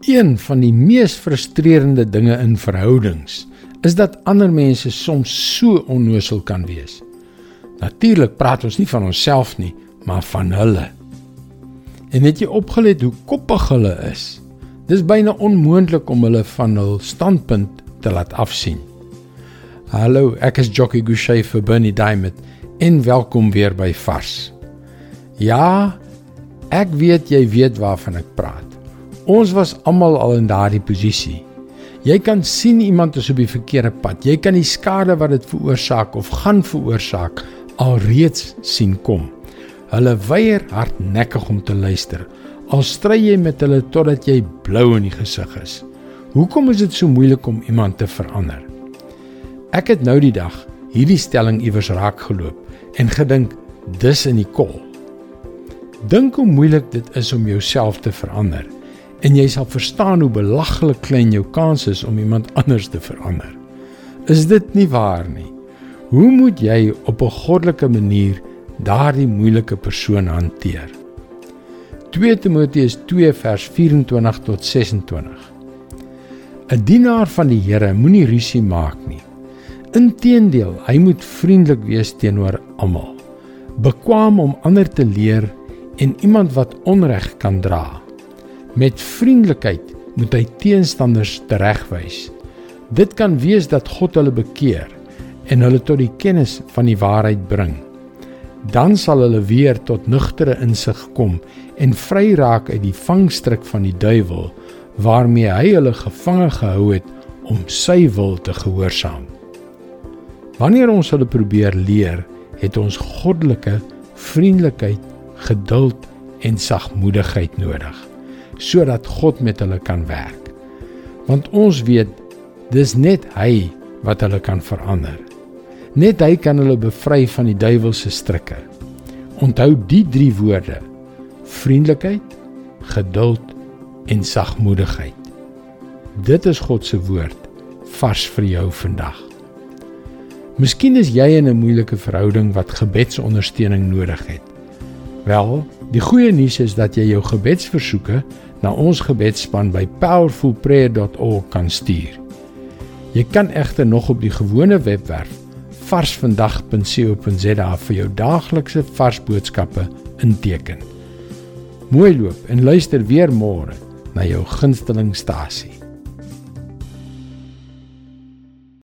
Een van die mees frustrerende dinge in verhoudings is dat ander mense soms so onnosel kan wees. Natuurlik praat ons nie van onsself nie, maar van hulle. En het jy opgelet hoe koppig hulle is? Dis byna onmoontlik om hulle van hul standpunt te laat afsien. Hallo, ek is Jockey Gouchee vir Bernie Diamond en welkom weer by Vars. Ja, ek weet jy weet waarvan ek praat. Ons was almal al in daardie posisie. Jy kan sien iemand is op die verkeerde pad. Jy kan die skade wat dit veroorsaak of gaan veroorsaak alreeds sien kom. Hulle weier hardnekkig om te luister. Al stry jy met hulle totdat jy blou in die gesig is. Hoekom is dit so moeilik om iemand te verander? Ek het nou die dag hierdie stelling iewers raak geloop en gedink dis in die kol. Dink hoe moeilik dit is om jouself te verander en jy sal verstaan hoe belaglik klein jou kans is om iemand anders te verander. Is dit nie waar nie? Hoe moet jy op 'n goddelike manier daardie moeilike persoon hanteer? 2 Timoteus 2 vers 24 tot 26. 'n Dienaar van die Here moenie rusie maak nie. Inteendeel, hy moet vriendelik wees teenoor almal. Bekwam om ander te leer en iemand wat onreg kan dra. Met vriendelikheid moet hy teenstanders teregwys. Dit kan wees dat God hulle bekeer en hulle tot die kennis van die waarheid bring. Dan sal hulle weer tot nugtere insig kom en vry raak uit die vangstrik van die duiwel waarmee hy hulle gevange gehou het om sy wil te gehoorsaam. Wanneer ons hulle probeer leer, het ons goddelike vriendelikheid, geduld en sagmoedigheid nodig sodat God met hulle kan werk. Want ons weet dis net hy wat hulle kan verander. Net hy kan hulle bevry van die duiwelse strikke. Onthou die drie woorde: vriendelikheid, geduld en sagmoedigheid. Dit is God se woord vars vir jou vandag. Miskien is jy in 'n moeilike verhouding wat gebedsondersteuning nodig het. Wel, die goeie nuus is dat jy jou gebedsversoeke na ons gebedsspan by powerfulprayer.org kan stuur. Jy kan egter nog op die gewone webwerf varsvandag.co.za vir jou daaglikse vars boodskappe inteken. Mooi loop en luister weer môre na jou gunsteling stasie.